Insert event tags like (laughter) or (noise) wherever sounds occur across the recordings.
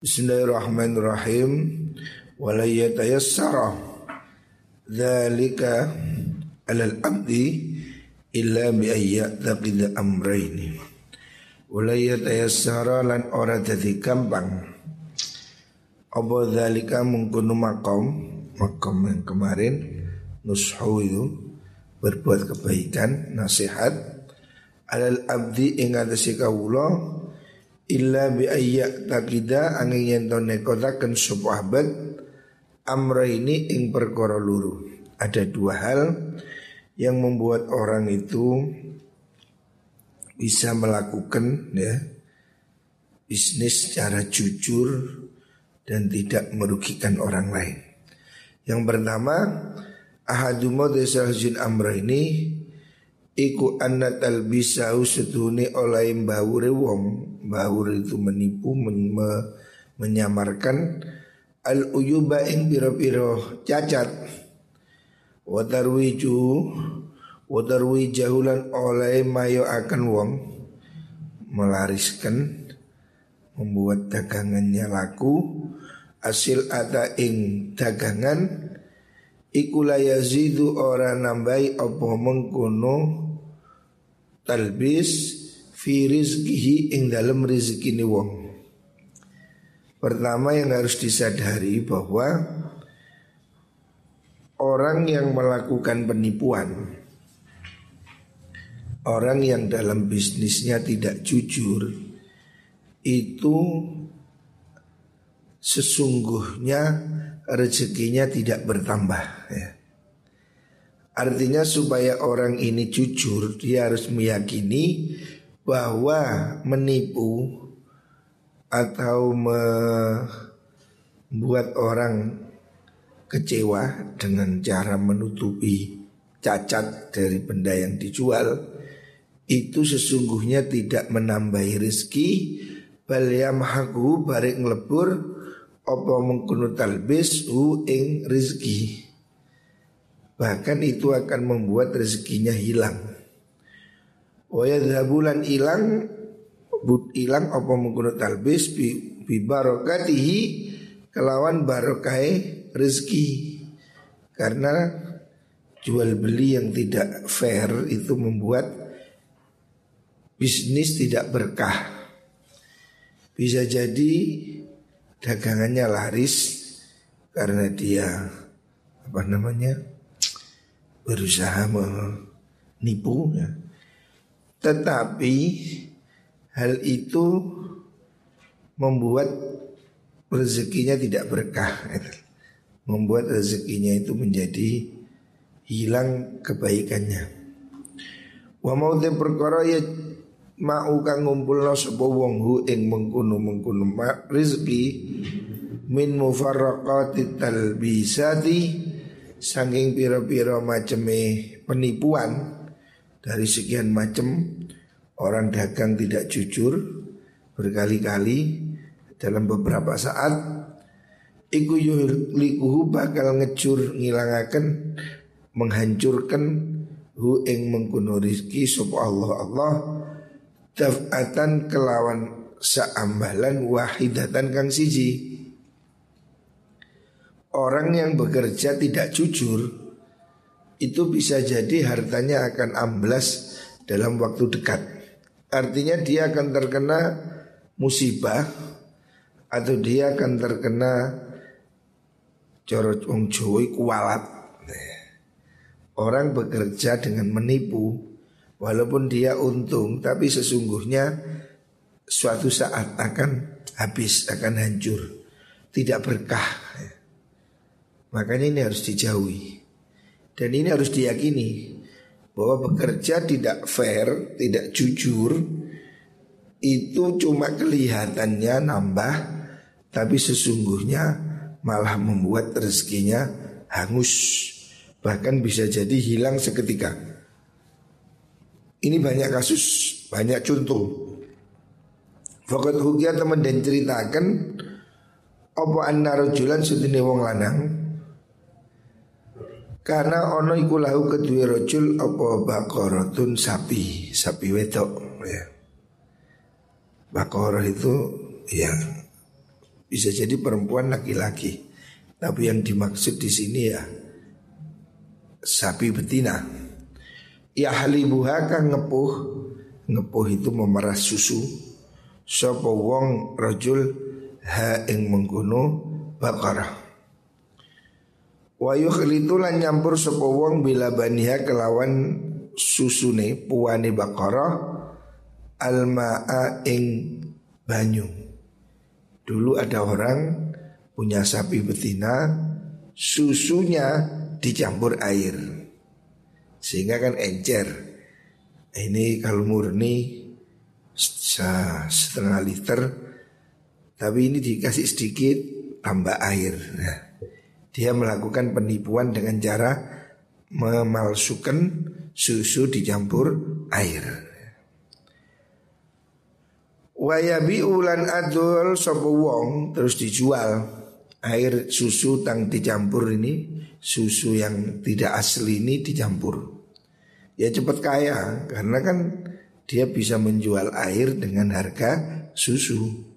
Bismillahirrahmanirrahim. Wala yatayassara. Dhalika alal abdi Illa bi ayyataqid amraini. Wala yatayassara lan ora dadi gampang. Apa dhalika mungkunu makom Makom yang kemarin Nushu itu Berbuat kebaikan Nasihat. Alal abdi ingatasi kawulah illa bi ayyak takida angin yen to nekotaken abad amra ini ing perkara luru. Ada dua hal yang membuat orang itu bisa melakukan ya bisnis secara jujur dan tidak merugikan orang lain. Yang pertama, ahadumma desahjin amra ini Iku anna talbisau setune oleh mbawure wong. Mbawur itu menipu men, me, Menyamarkan. Al uyuba ing piro-piro cacat. Wadarwiju Wadarwi jahulan oleh mayo akan wong. Melariskan Membuat dagangannya laku. Asil ada ing dagangan Iku yazidu ora nambahi apa mengkono talbis fi rizkihi ing dalam rezeki wong. Pertama yang harus disadari bahwa orang yang melakukan penipuan, orang yang dalam bisnisnya tidak jujur, itu sesungguhnya rezekinya tidak bertambah. Ya. Artinya supaya orang ini jujur Dia harus meyakini bahwa menipu Atau membuat orang kecewa dengan cara menutupi cacat dari benda yang dijual Itu sesungguhnya tidak menambahi rezeki Bal yamhaku barik ngelebur Apa mengkuno talbis hu ing rezeki Bahkan itu akan membuat rezekinya hilang. Wayadhabulan hilang but hilang apa menggunung talbis bi, bi barokatihi kelawan barokai rezeki. Karena jual beli yang tidak fair itu membuat bisnis tidak berkah. Bisa jadi dagangannya laris karena dia apa namanya berusaha menipu ya. Tetapi hal itu membuat rezekinya tidak berkah ya. Membuat rezekinya itu menjadi hilang kebaikannya Wa mau perkara ya mau kang ngumpulno sapa wong hu ing mengkono mengkono rezeki min mufarraqati talbisati Saking piro-piro maceme penipuan. Dari sekian macam Orang dagang tidak jujur Berkali-kali Dalam beberapa saat Iku yuhlikuhu bakal ngecur Ngilangaken Menghancurkan Hu ing mengkuno rizki Sopo Allah. Allah Daf'atan kelawan Saambalan wahidatan kang siji orang yang bekerja tidak jujur itu bisa jadi hartanya akan amblas dalam waktu dekat. Artinya dia akan terkena musibah atau dia akan terkena corot wong kualat. Orang bekerja dengan menipu walaupun dia untung tapi sesungguhnya suatu saat akan habis, akan hancur, tidak berkah. Makanya ini harus dijauhi. Dan ini harus diyakini Bahwa bekerja tidak fair, tidak jujur Itu cuma kelihatannya nambah Tapi sesungguhnya malah membuat rezekinya hangus. Bahkan bisa jadi hilang seketika Ini banyak kasus, banyak contoh Fakat hukia teman dan ceritakan Apa anna rajulan sudini wong lanang karena ono iku lahu kedua rojul apa bakorotun sapi, sapi wedok ya. Bakorah itu ya Bisa jadi perempuan laki-laki. Tapi yang dimaksud di sini ya sapi betina. Ya halibuha kang ngepuh ngepuh itu memeras susu. Sopo wong rajul ha ing mengkono bakara. Wa yukhlitu lan nyampur sopo wong bila baniha kelawan susune puane bakara almaa ing banyu. Dulu ada orang punya sapi betina, susunya dicampur air. Sehingga kan encer. Ini kalau murni setengah liter, tapi ini dikasih sedikit tambah air. Nah, dia melakukan penipuan dengan cara memalsukan susu dicampur air. Wayabi ulan adul sopo wong terus dijual air susu tang dicampur ini susu yang tidak asli ini dicampur. Ya cepat kaya karena kan dia bisa menjual air dengan harga susu.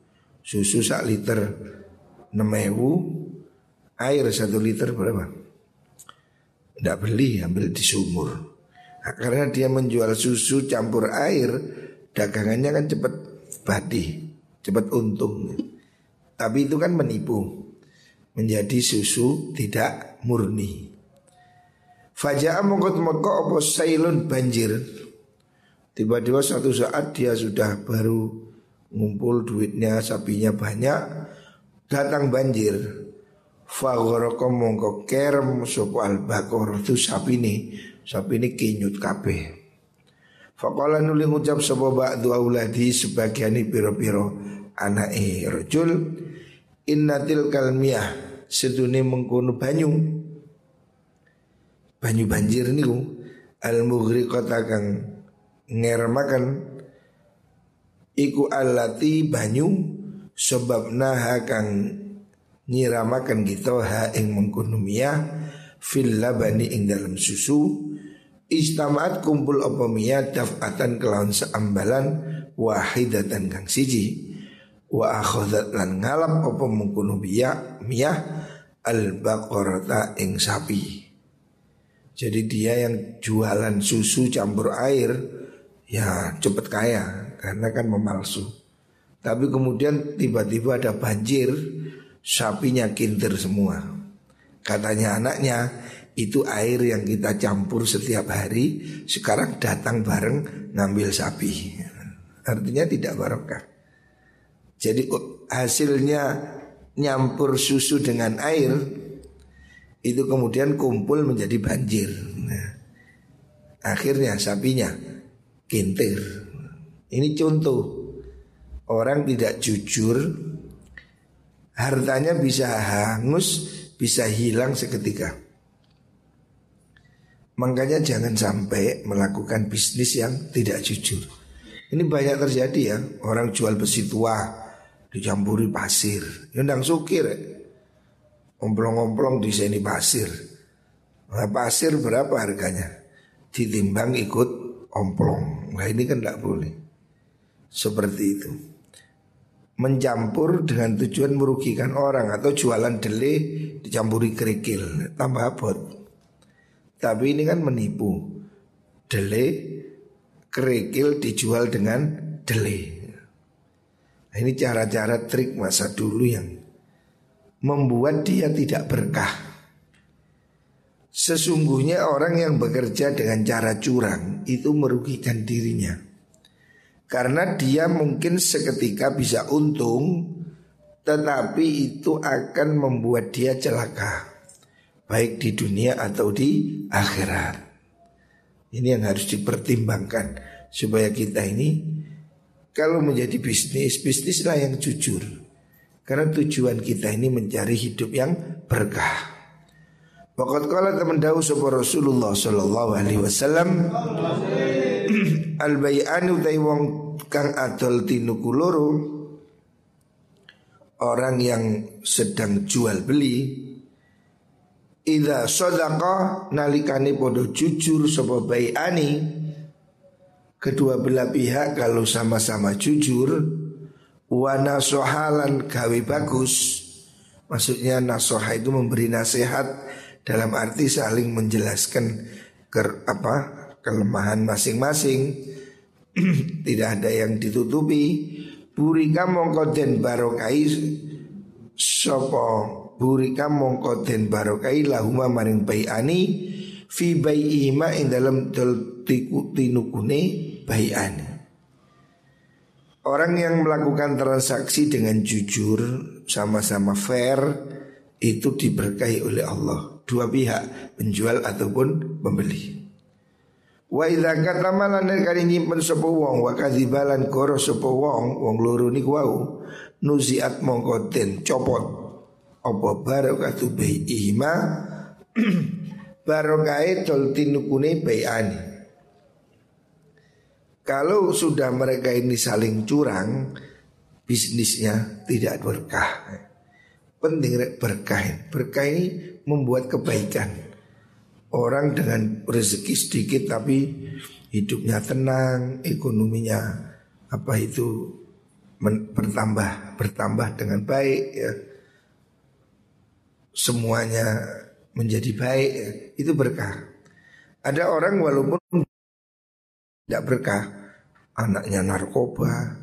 Susu sak liter 6 air satu liter berapa? Tidak beli ambil di sumur. Nah, karena dia menjual susu campur air, dagangannya kan cepat badi, cepat untung. Tapi itu kan menipu. Menjadi susu tidak murni. Faja'a mongkot mongko opo sailun banjir. Tiba-tiba suatu saat dia sudah baru ngumpul duitnya sapinya banyak datang banjir. Fagoroko mongko kerem sopo al bakor itu sapi ini sapi ini kinyut kabeh. Fakola nuli ngucap sapa ba'du auladi sebagian piro-piro anake rajul innatil kalmiyah sedune mengkono banyu. Banyu banjir niku. Al mughriqata kang ngermakan iku alati banyu. Sebab naha kang nyiramakan kita ha ing mengkono miyah. Fil labani ing dalam susu. Istamaat kumpul apa miyah daf'atan kelawan seambalan wahidatan kang siji wa akhadat lan ngalap apa mengkuno biya miyah al baqarata ing sapi. Jadi dia yang jualan susu campur air ya cepet kaya karena kan memalsu. Tapi kemudian tiba-tiba ada banjir, sapinya kintir semua. Katanya anaknya, itu air yang kita campur setiap hari sekarang datang bareng ngambil sapi. Artinya tidak barokah. Jadi hasilnya nyampur susu dengan air itu kemudian kumpul menjadi banjir. Nah, akhirnya sapinya kintir. Ini contoh orang tidak jujur, hartanya bisa hangus, bisa hilang seketika. Makanya jangan sampai melakukan bisnis yang tidak jujur. Ini banyak terjadi ya, orang jual besi tua dicampuri pasir. Ya, sukir. Omplong-omplong di sini pasir. Nah, pasir berapa harganya? Ditimbang ikut omplong. Nah ini kan tidak boleh. Seperti itu. Mencampur dengan tujuan merugikan orang atau jualan dele dicampuri kerikil, tambah abot. Tapi ini kan menipu. Dele kerikil dijual dengan dele. Nah, ini cara-cara trik masa dulu yang membuat dia tidak berkah. Sesungguhnya orang yang bekerja dengan cara curang itu merugikan dirinya. Karena dia mungkin seketika bisa untung, tetapi itu akan membuat dia celaka baik di dunia atau di akhirat. Ini yang harus dipertimbangkan supaya kita ini kalau menjadi bisnis, bisnislah yang jujur. Karena tujuan kita ini mencari hidup yang berkah. Waqat kala teman dawu sapa Rasulullah sallallahu alaihi wasallam al bay'an utai wong kang adol tinuku loro orang yang sedang jual beli Ida sodaka nalikani podo jujur sapa ani Kedua belah pihak kalau sama-sama jujur Wa nasohalan gawe bagus. Maksudnya nasoha itu memberi nasihat Dalam arti saling menjelaskan ke, apa kelemahan masing-masing. (clears throat) Tidak ada yang ditutupi. Burika mongko barokai Sopo Burika mongko barokai Lahuma maring bayani Fi bayima ing dalam tinukune bayani Orang yang melakukan transaksi dengan jujur sama-sama fair itu diberkahi oleh Allah. Dua pihak penjual ataupun pembeli. Wa idza katama lan kali nyimpen sapa wong wa kadzibalan koro sapa wong wong loro niku wau nuziat mongko den copot. Apa barakatu bai'ihima (clears throat) barokai tol tinukune bai'ani kalau sudah mereka ini saling curang, bisnisnya tidak berkah. Penting berkah. Berkah ini membuat kebaikan. Orang dengan rezeki sedikit tapi hidupnya tenang, ekonominya apa itu bertambah bertambah dengan baik ya. Semuanya menjadi baik ya. itu berkah. Ada orang walaupun tidak berkah. Anaknya narkoba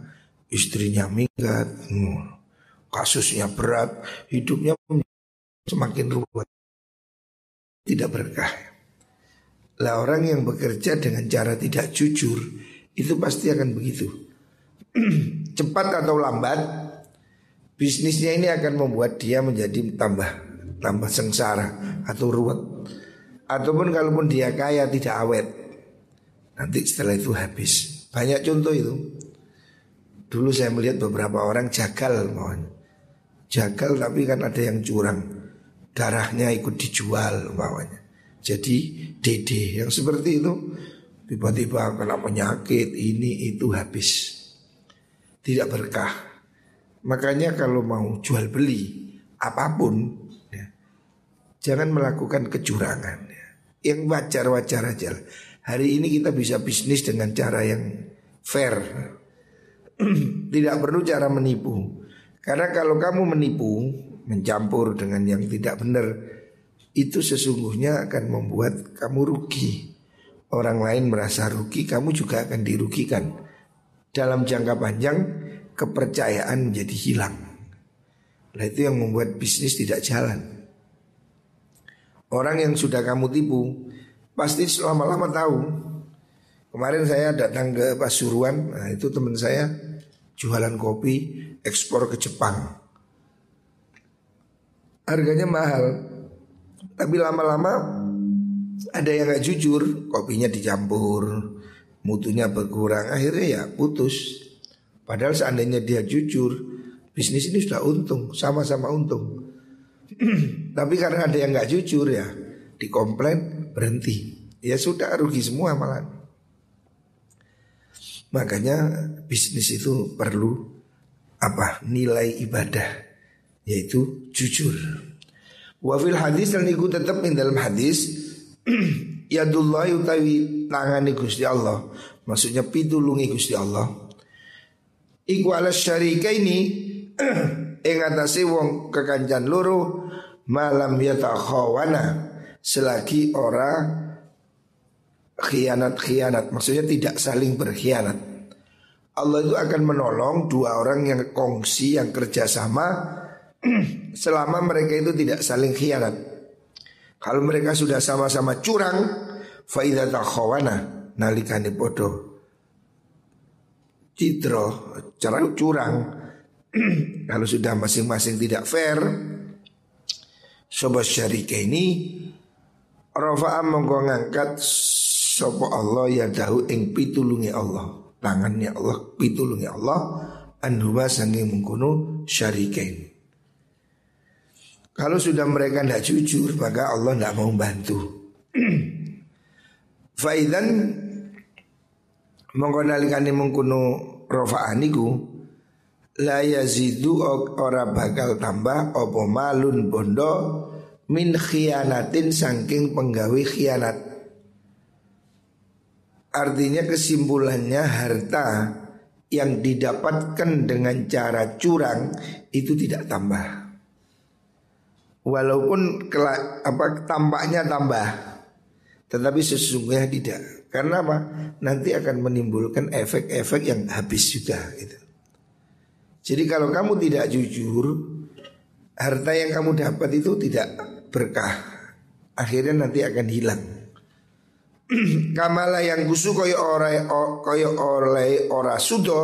Istrinya minggat Kasusnya berat Hidupnya semakin ruwet. Tidak berkah. Lah orang yang bekerja dengan cara tidak jujur Itu pasti akan begitu. (clears throat) Cepat atau lambat Bisnisnya ini akan membuat dia menjadi tambah Tambah sengsara Atau ruwet. Ataupun kalaupun dia kaya tidak awet Nanti setelah itu habis. Banyak contoh itu. Dulu saya melihat beberapa orang jagal mohon. Jagal tapi kan ada yang curang. Darahnya ikut dijual umpamanya. Jadi dede yang seperti itu Tiba-tiba kena penyakit ini itu habis. Tidak berkah. Makanya kalau mau jual beli Apa pun ya, Jangan melakukan kecurangan ya. Yang wajar-wajar aja Hari ini kita bisa bisnis dengan cara yang fair. (clears throat) Tidak perlu cara menipu. Karena kalau kamu menipu Mencampur dengan yang tidak benar Itu sesungguhnya akan membuat kamu rugi. Orang lain merasa rugi Kamu juga akan dirugikan. Dalam jangka panjang Kepercayaan menjadi hilang. Nah itu yang membuat bisnis tidak jalan. Orang yang sudah kamu tipu pasti lama-lama tahu. Kemarin saya datang ke Pasuruan, nah itu teman saya jualan kopi ekspor ke Jepang. Harganya mahal, tapi lama-lama ada yang nggak jujur, kopinya dicampur, mutunya berkurang, akhirnya ya putus. Padahal seandainya dia jujur, bisnis ini sudah untung, sama-sama untung. (clears throat) tapi karena ada yang nggak jujur ya, dikomplain berhenti. Ya sudah rugi semua malah. Makanya bisnis itu perlu apa? Nilai ibadah yaitu jujur. Wafil hadis dan ikut tetap di dalam hadis (clears throat) Yadullah utawi tangani Gusti Allah Maksudnya pitulungi Gusti Allah Iku ala syarika ini (clears throat) Ingatasi wong kekancan loro Malam yatakhawana selagi orang khianat-khianat, maksudnya tidak saling berkhianat. Allah itu akan menolong dua orang yang kongsi, yang kerjasama (clears throat) selama mereka itu tidak saling khianat. Kalau mereka sudah sama-sama curang, faidah takhawana nalikani bodoh. Citro, cara curang. (clears throat) Kalau sudah masing-masing tidak fair, sobat syarika ini Rafa'a mongko ngangkat Sopo Allah ya dahu ing pitulungi Allah? Tangannya Allah pitulungi Allah Anhuma sanging mengkuno syarikain. Kalau sudah mereka tidak jujur Maka Allah tidak mau bantu. (clears throat) Faidan Mongko nalikani mengkuno Rafa'aniku La yazidu ora bakal tambah Opo malun bondo min khianatin saking penggawe khianat. Artinya kesimpulannya harta yang didapatkan dengan cara curang itu tidak tambah. Walaupun kelak, apa tampaknya tambah, tetapi sesungguhnya tidak. Karena apa? Nanti akan menimbulkan efek-efek yang habis juga. Gitu. Jadi kalau kamu tidak jujur, harta yang kamu dapat itu tidak berkah. Akhirnya nanti akan hilang. (clears throat) kamala yang gusu koyo ora koyo oleh ora sudo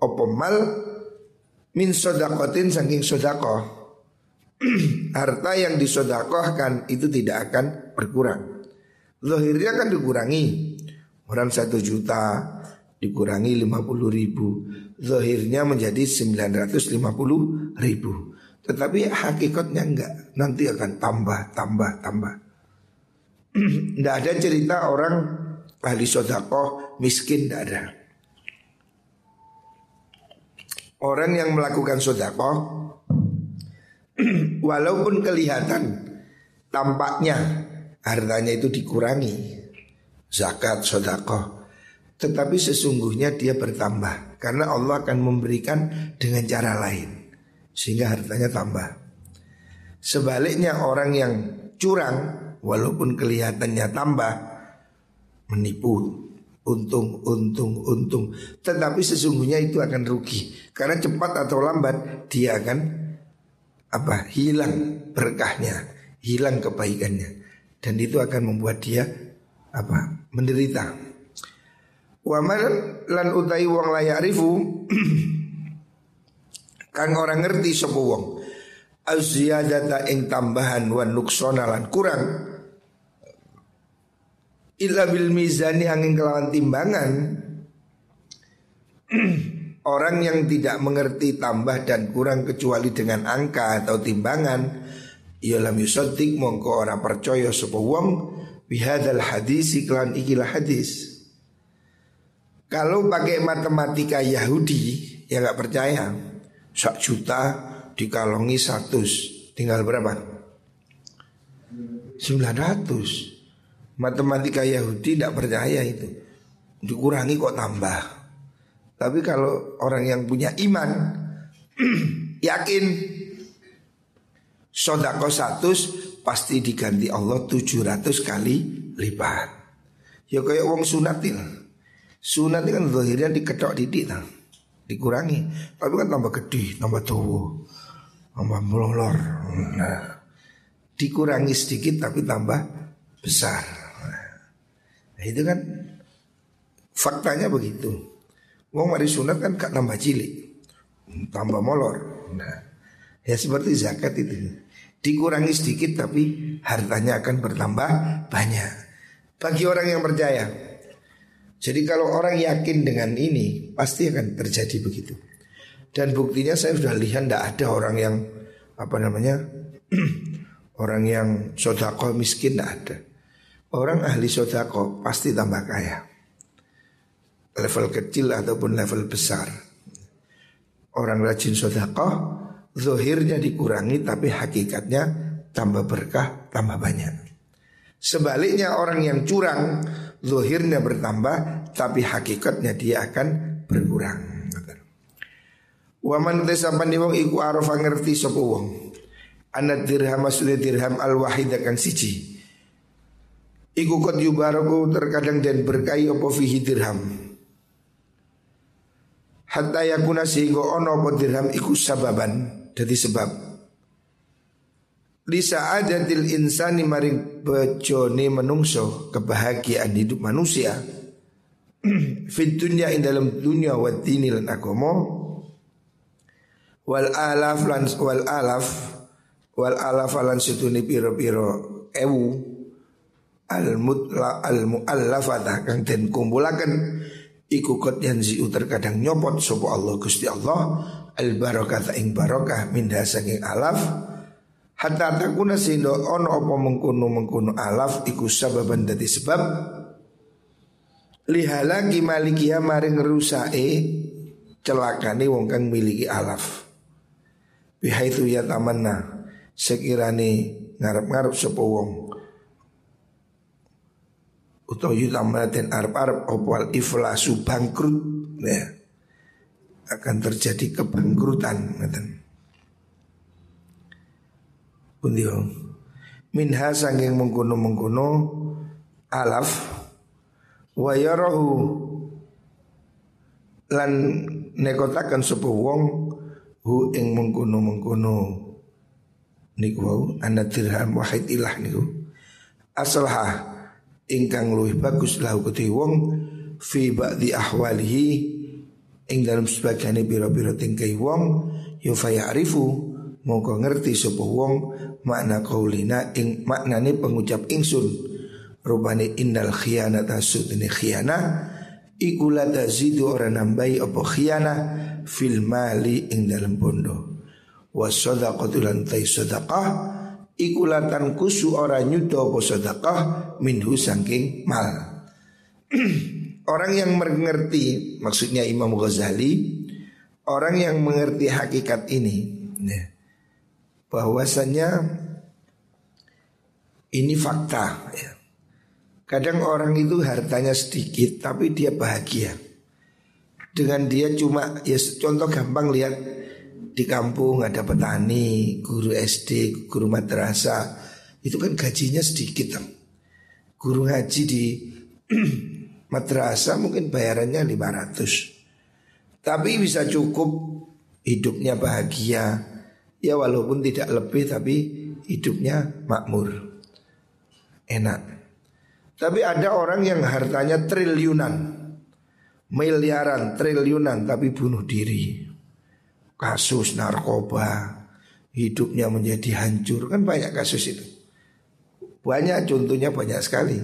opo mal min sodakotin saking sodako. (clears throat) Harta yang disodakohkan itu tidak akan berkurang. Zahirnya kan dikurangi. Orang satu juta dikurangi lima puluh ribu. Zahirnya menjadi sembilan ratus lima puluh ribu Tetapi hakikatnya enggak. Nanti akan tambah, tambah, tambah. (clears throat) Tidak ada cerita orang ahli sodako miskin tidak ada. Orang yang melakukan sodako (clears throat) walaupun kelihatan tampaknya hartanya itu dikurangi zakat sodako, tetapi sesungguhnya dia bertambah. Karena Allah akan memberikan dengan cara lain sehingga hartanya tambah. Sebaliknya orang yang curang walaupun kelihatannya tambah menipu. Untung untung untung. Tetapi sesungguhnya itu akan rugi. Karena cepat atau lambat dia akan apa hilang berkahnya hilang kebaikannya. Dan itu akan membuat dia apa menderita. Waman lan utai wong layak rifu (clears throat) kang orang ngerti sapa wong. Aziyadata ing tambahan wan nuksona kurang. Illa bil mizani angin kelawan timbangan. (clears throat) Orang yang tidak mengerti tambah dan kurang kecuali dengan angka atau timbangan Ya lam yusaddiq mongko ora percaya sapa wong bihadal hadis iklan ikilah hadis. Kalau pakai matematika Yahudi ya nggak percaya Sak juta dikalongi satu tinggal berapa? 900 Matematika Yahudi tidak percaya itu. Dikurangi kok tambah. Tapi kalau orang yang punya iman (clears throat) Yakin Sodako satu pasti diganti Allah 700 kali lipat. Ya kayak wong sunatil Sunat kan zahirnya diketok didik nah. Dikurangi Tapi kan tambah gede, tambah tua Tambah melolor Nah Dikurangi sedikit tapi tambah besar Nah, itu kan faktanya begitu. Wong mari sunat kan gak tambah cilik, tambah molor. Nah, ya seperti zakat itu. Dikurangi sedikit tapi hartanya akan bertambah banyak. Bagi orang yang percaya. Jadi kalau orang yakin dengan ini pasti akan terjadi begitu. Dan buktinya saya sudah lihat tidak ada orang yang apa namanya (clears throat) orang yang sodako miskin tidak ada. Orang ahli sodako pasti tambah kaya Level kecil ataupun level besar Orang rajin sodako Zohirnya dikurangi tapi hakikatnya tambah berkah, tambah banyak Sebaliknya orang yang curang Zohirnya bertambah tapi hakikatnya dia akan berkurang. Waman tesapan wong iku arafa ngerti sapa wong? Anad dirham maksudnya dirham al wahidah kang siji. Iku kot yubaraku terkadang dan berkahi opo fihi dirham. Hatta yakuna sehingga ono opo dirham iku sababan. Jadi sebab Lisa adatil insani maring bejone menungso Kebahagiaan hidup manusia. (clears throat) Fit dunya dalam dunia wa dini lan agomo Wal alaf lan wal alaf Wal alaf lan situni piro piro ewu. Al mutla al muallafata kang den kumpulaken. Iku kot yanziu terkadang nyopot sapa Allah Gusti Allah. Al barakata ing barokah minda saking alaf hatta takuna sindo ono apa mengkuno mengkuno alaf iku sababan dadi sebab lihalaki malikia maring rusae celakane wong kang miliki alaf bihaitu ya tamanna sekirane ngarep-ngarep sapa wong utawa yutamaten arab-arab opal iflasu bangkrut ya. akan terjadi kebangkrutan ngeten. Pundio. Minha sanging mengkono-mengkono alaf wa yarahu lan nekotaken sapa wong hu ing mengkono-mengkono niku wau ana dirham wahid ilah niku asalha ingkang luwih bagus lahu kedhi wong fi ba'di ahwalihi ing dalam sebagian biro-biro tingkai wong yufayarifu mongko ngerti sapa wong makna kaulina ing maknane pengucap ingsun. Rubani innal khiyanata sudni khiyana iku la tazidu ora nambahi apa khiyana fil mali ing dalam bondo. Wa sadaqatu lan tai sadaqah iku latan kusu ora nyudo apa sadaqah minhu saking mal. (clears throat) Orang yang mengerti maksudnya Imam Ghazali Orang yang mengerti hakikat ini ya, Bahwasanya Ini fakta ya. Kadang orang itu hartanya sedikit Tapi dia bahagia. Dengan dia cuma ya Contoh gampang lihat Di kampung ada petani Guru SD, guru madrasah Itu kan gajinya sedikit Guru ngaji di (clears throat) madrasah mungkin bayarannya 500 Tapi bisa cukup hidupnya bahagia Ya walaupun tidak lebih tapi hidupnya makmur. Enak. Tapi ada orang yang hartanya triliunan. Miliaran, triliunan tapi bunuh diri. Kasus narkoba. Hidupnya menjadi hancur. Kan banyak kasus itu. Banyak contohnya banyak sekali.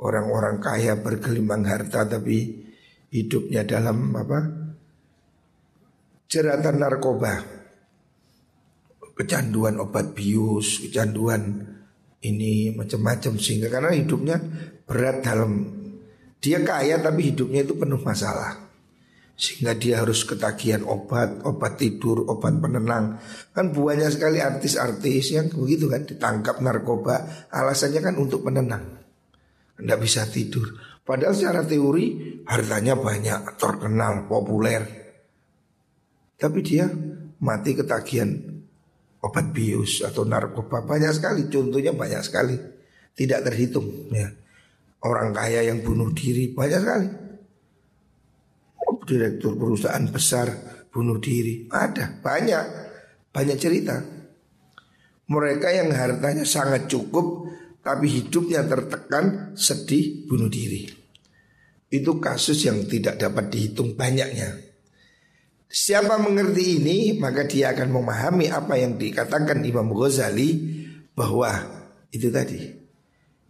Orang-orang kaya bergelimang harta tapi hidupnya dalam apa? jeratan narkoba. Kecanduan obat bius, kecanduan ini macam-macam sehingga karena hidupnya berat dalam dia kaya tapi hidupnya itu penuh masalah. Sehingga dia harus ketagihan obat, obat tidur, obat penenang. Kan banyak sekali artis-artis yang begitu kan ditangkap narkoba, alasannya kan untuk penenang tidak bisa tidur. Padahal secara teori hartanya banyak, terkenal, populer. Tapi dia mati ketagihan obat bius atau narkoba banyak sekali. Contohnya banyak sekali, tidak terhitung. Ya. Orang kaya yang bunuh diri banyak sekali. Direktur perusahaan besar bunuh diri ada banyak, banyak cerita. Mereka yang hartanya sangat cukup tapi hidupnya tertekan, sedih, bunuh diri. Itu kasus yang tidak dapat dihitung banyaknya. Siapa mengerti ini, maka dia akan memahami apa yang dikatakan Imam Ghazali bahwa itu tadi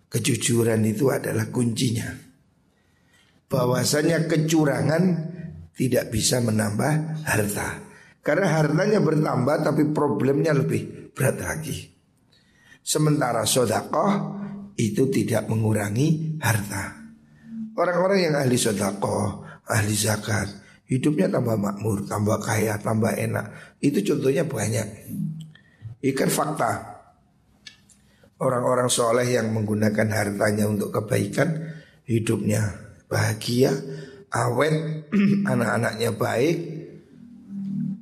kejujuran itu adalah kuncinya. Bahwasanya kecurangan tidak bisa menambah harta. Karena hartanya bertambah tapi problemnya lebih berat lagi. Sementara sodakoh itu tidak mengurangi harta. Orang-orang yang ahli sodakoh, ahli zakat, hidupnya tambah makmur, tambah kaya, tambah enak. Itu contohnya banyak. Ikan fakta. Orang-orang soleh yang menggunakan hartanya untuk kebaikan, hidupnya bahagia, awet, (clears throat) anak-anaknya baik,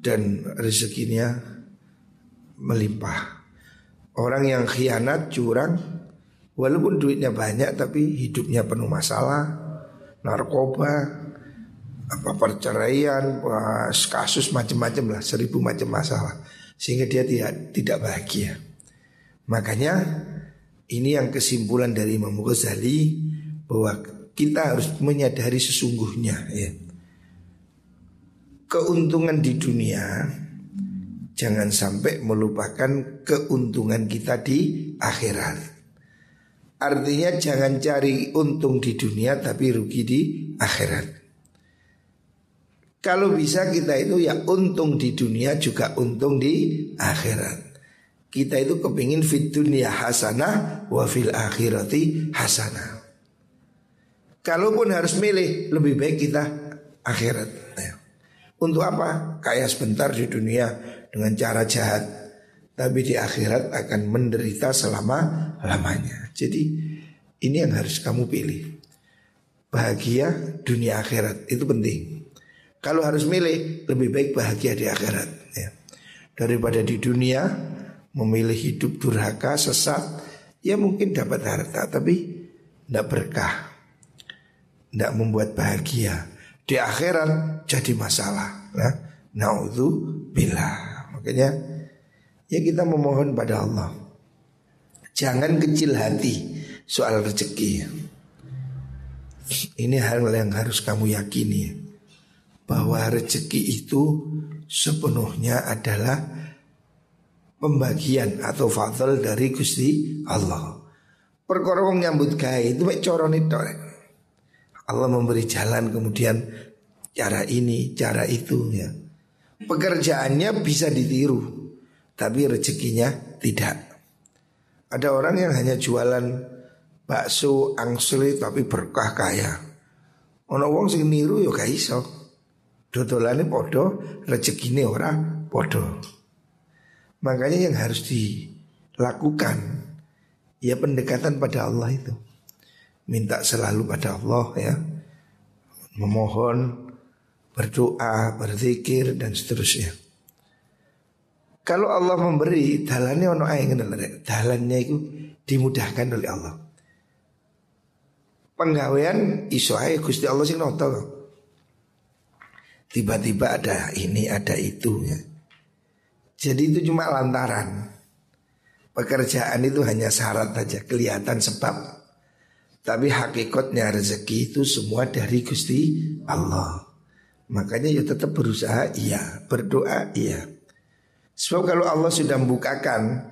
dan rezekinya melimpah. Orang yang khianat, curang Walaupun duitnya banyak tapi hidupnya penuh masalah Narkoba apa perceraian, kasus macam-macam lah, seribu macam masalah, sehingga dia tidak tidak bahagia. Makanya ini yang kesimpulan dari Imam Ghazali bahwa kita harus menyadari sesungguhnya ya. Keuntungan di dunia Jangan sampai melupakan keuntungan kita di akhirat. Artinya jangan cari untung di dunia tapi rugi di akhirat. Kalau bisa kita itu ya untung di dunia juga untung di akhirat. Kita itu kepingin fit dunia hasanah wa fil akhirati hasanah. Kalaupun harus milih lebih baik kita akhirat. Untuk apa? Kaya sebentar di dunia dengan cara jahat tapi di akhirat akan menderita selama lamanya. Jadi ini yang harus kamu pilih. Bahagia dunia akhirat itu penting. Kalau harus milih lebih baik bahagia di akhirat ya. Daripada di dunia memilih hidup durhaka, sesat Ya mungkin dapat harta tapi tidak berkah Tidak membuat bahagia. Di akhirat jadi masalah nah, bila Makanya ya kita memohon pada Allah Jangan kecil hati soal rezeki. Ini hal yang harus kamu yakini bahwa rezeki itu sepenuhnya adalah pembagian atau fadl dari Gusti Allah. Perkara wong nyambut gawe itu mek tok. Allah memberi jalan kemudian cara ini, cara itu ya. Pekerjaannya bisa ditiru, tapi rezekinya tidak. Ada orang yang hanya jualan bakso angsli tapi berkah kaya. Ono wong sing niru ya gak. Dodolane podo, rezekine ora podo. Makanya yang harus dilakukan ya pendekatan pada Allah itu. Minta selalu pada Allah ya. Memohon, berdoa, berzikir dan seterusnya. Kalau Allah memberi dalannya ono ae dalannya itu dimudahkan oleh Allah. Penggawean iso ae Gusti Allah sing noto Tiba-tiba ada ini, ada itu ya. Jadi itu cuma lantaran. Pekerjaan itu hanya syarat saja Kelihatan sebab. Tapi hakikatnya rezeki itu semua dari Gusti Allah. Makanya ya tetap berusaha iya. Berdoa iya. Sebab kalau Allah sudah membukakan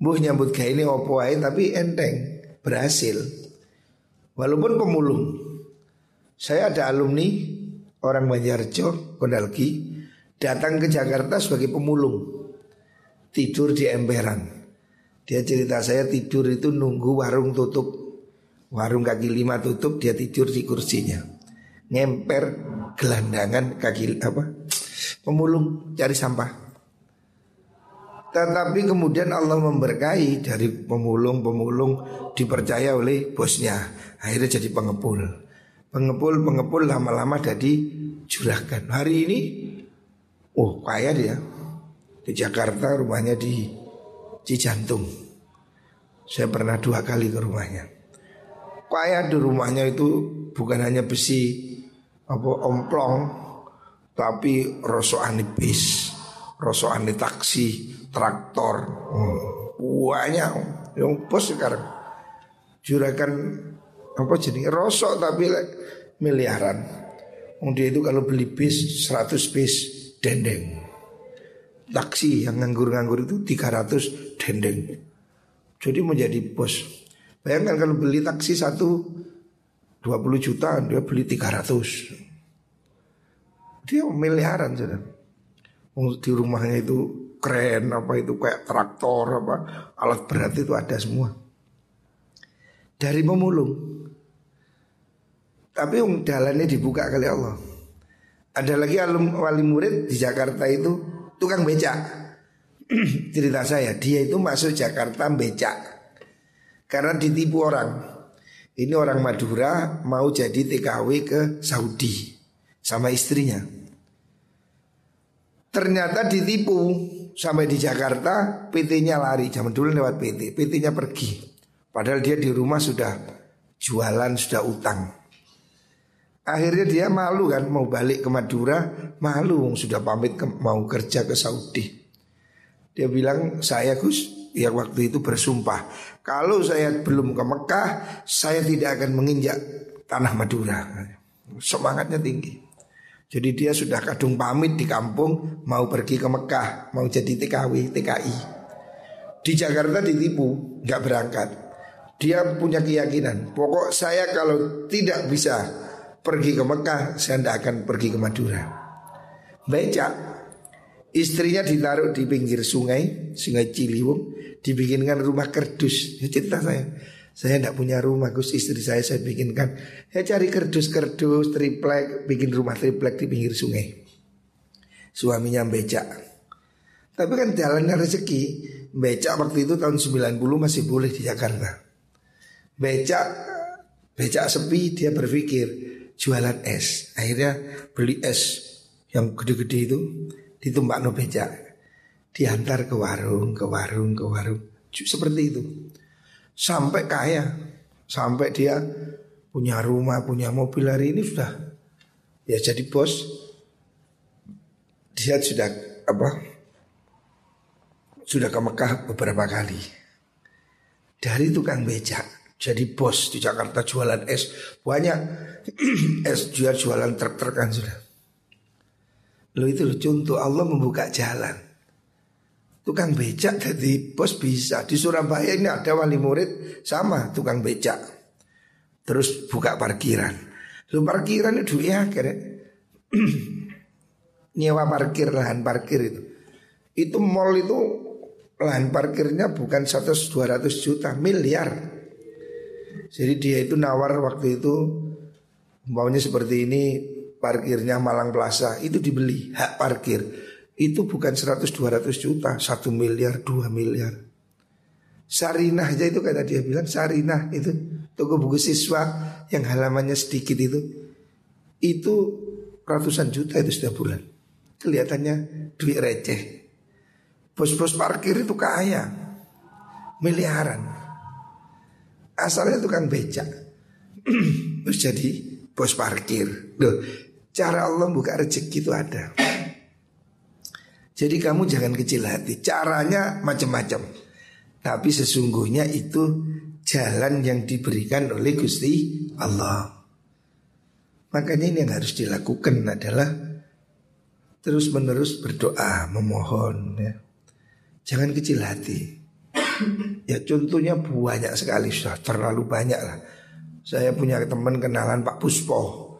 Buh nyambut kayak ini opo tapi enteng Berhasil. Walaupun pemulung. Saya ada alumni orang Banjarjo, Kondalki datang ke Jakarta sebagai pemulung. Tidur di emperan. Dia cerita saya tidur itu nunggu warung tutup. Warung kaki lima tutup dia tidur di kursinya. Ngemper gelandangan kaki apa? Pemulung cari sampah. Tetapi kemudian Allah memberkahi dari pemulung-pemulung dipercaya oleh bosnya. Akhirnya jadi pengepul. Pengepul-pengepul lama-lama jadi juragan. Hari ini, oh kaya dia. Di Jakarta rumahnya di Cijantung. Saya pernah dua kali ke rumahnya. Kaya di rumahnya itu bukan hanya besi apa omplong, tapi rosokan bis, rosokan taksi, traktor, hmm, banyak yang bos sekarang. Juragan apa jadi rosok tapi miliaran. Wong dia itu kalau beli bis 100 bis dendeng. Taksi yang nganggur-nganggur itu 300 dendeng. Jadi menjadi bos. Bayangkan kalau beli taksi satu 20 juta dia beli 300. Dia miliaran sudah. Di rumahnya itu keren apa itu kayak traktor apa alat berat itu ada semua. Dari pemulung tapi um, jalannya dibuka kali Allah. Ada lagi alum wali murid di Jakarta itu tukang becak. (clears throat) Cerita saya, dia itu masuk Jakarta becak. Karena ditipu orang. Ini orang Madura mau jadi TKW ke Saudi sama istrinya. Ternyata ditipu sampai di Jakarta PT-nya lari. Zaman dulu lewat PT, PT-nya pergi. Padahal dia di rumah sudah jualan, sudah utang. Akhirnya dia malu kan mau balik ke Madura Malu sudah pamit ke, mau kerja ke Saudi. Dia bilang saya Gus Ya waktu itu bersumpah Kalau saya belum ke Mekah Saya tidak akan menginjak tanah Madura. Semangatnya tinggi. Jadi dia sudah kadung pamit di kampung Mau pergi ke Mekah Mau jadi TKW, TKI Di Jakarta ditipu nggak berangkat. Dia punya keyakinan Pokok saya kalau tidak bisa pergi ke Mekah, saya tidak akan pergi ke Madura. Becak, istrinya ditaruh di pinggir sungai, sungai Ciliwung, dibikinkan rumah kerdus. Ya cerita saya, saya tidak punya rumah, Gus istri saya saya bikinkan. Ya cari kerdus-kerdus, triplek, bikin rumah triplek di pinggir sungai. Suaminya becak. Tapi kan jalannya rezeki. Becak waktu itu tahun 90 masih boleh di Jakarta. Becak becak sepi dia berpikir jualan es. Akhirnya beli es yang gede-gede itu ditumbak no becak diantar ke warung, ke warung, ke warung seperti itu sampai kaya, sampai dia punya rumah, punya mobil hari ini sudah ya jadi bos. Dia sudah apa? Sudah ke Mekah beberapa kali. Dari tukang becak jadi bos di Jakarta jualan es banyak (clears throat) es jual jualan truk-truk kan sudah. Lo itu loh contoh Allah membuka jalan. Tukang becak jadi bos bisa di Surabaya ini ada wali murid sama tukang becak. Terus buka parkiran. Lu parkiran itu ya akhirnya (clears throat) nyewa parkir lahan parkir itu. Itu mall itu lahan parkirnya bukan 100 200 juta miliar. Jadi dia itu nawar waktu itu maunya seperti ini parkirnya Malang Plaza itu dibeli hak parkir itu bukan 100-200 juta, 1 miliar, 2 miliar. Sarinah aja itu kata dia bilang Sarinah itu toko buku siswa yang halamannya sedikit itu itu ratusan juta itu setiap bulan. Kelihatannya duit receh. Bos-bos parkir itu kaya, miliaran. Asalnya tukang becak, (clears throat) terus jadi bos parkir. Loh, cara Allah buka rezeki itu ada. Jadi kamu jangan kecil hati. Caranya macam-macam. Tapi sesungguhnya itu jalan yang diberikan oleh Gusti Allah. Makanya ini yang harus dilakukan adalah terus menerus berdoa, memohon ya. Jangan kecil hati. Ya contohnya banyak sekali sudah terlalu banyak lah. Saya punya teman kenalan Pak Puspo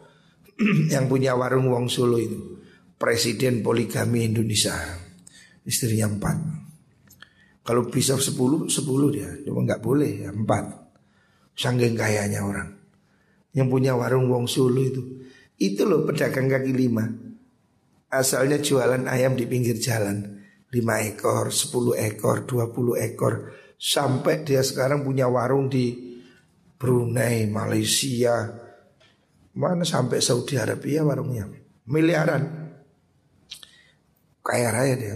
(clears throat) yang punya warung Wong Solo itu. Presiden poligami Indonesia istrinya empat. Kalau bisa sepuluh sepuluh dia cuma nggak boleh ya empat. Sanggeng kayanya orang. Yang punya warung Wong Sulu itu. Itu loh pedagang kaki lima. Asalnya jualan ayam di pinggir jalan. Lima ekor sepuluh ekor dua puluh ekor. Sampai dia sekarang punya warung di Brunei Malaysia mana sampai Saudi Arabia warungnya miliaran kaya raya dia.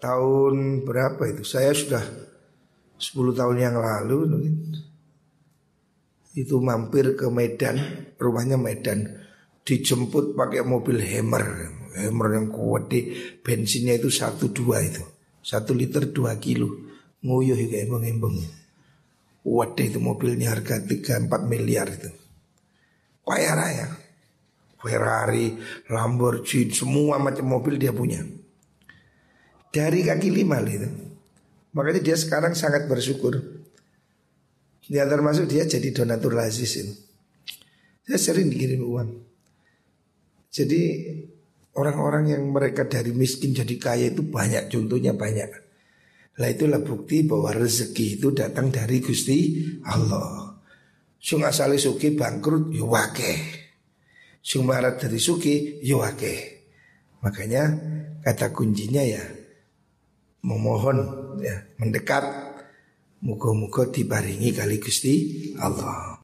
Tahun berapa itu? Saya sudah 10 tahun yang lalu. Itu mampir ke Medan, rumahnya Medan. Dijemput pakai mobil Hammer. Hammer yang kuat di bensinnya itu satu dua itu. Satu liter dua kilo. Nguyuh kayak embong-embong. Waduh itu mobilnya harga 3-4 miliar itu. Kaya raya. Ferrari, Lamborghini, semua macam mobil dia punya. Dari kaki lima itu. Makanya dia sekarang sangat bersyukur. Dia termasuk dia jadi donatur lazis ini. Saya sering dikirim uang. Jadi orang-orang yang mereka dari miskin jadi kaya itu banyak, contohnya banyak. Lah itulah bukti bahwa rezeki itu datang dari Gusti Allah. Sung asale suki bangkrut yo ya wakeh. Sing marat dari suki yuake. Ya Makanya kata kuncinya ya memohon ya mendekat muka-muka dibaringi kali Gusti Allah.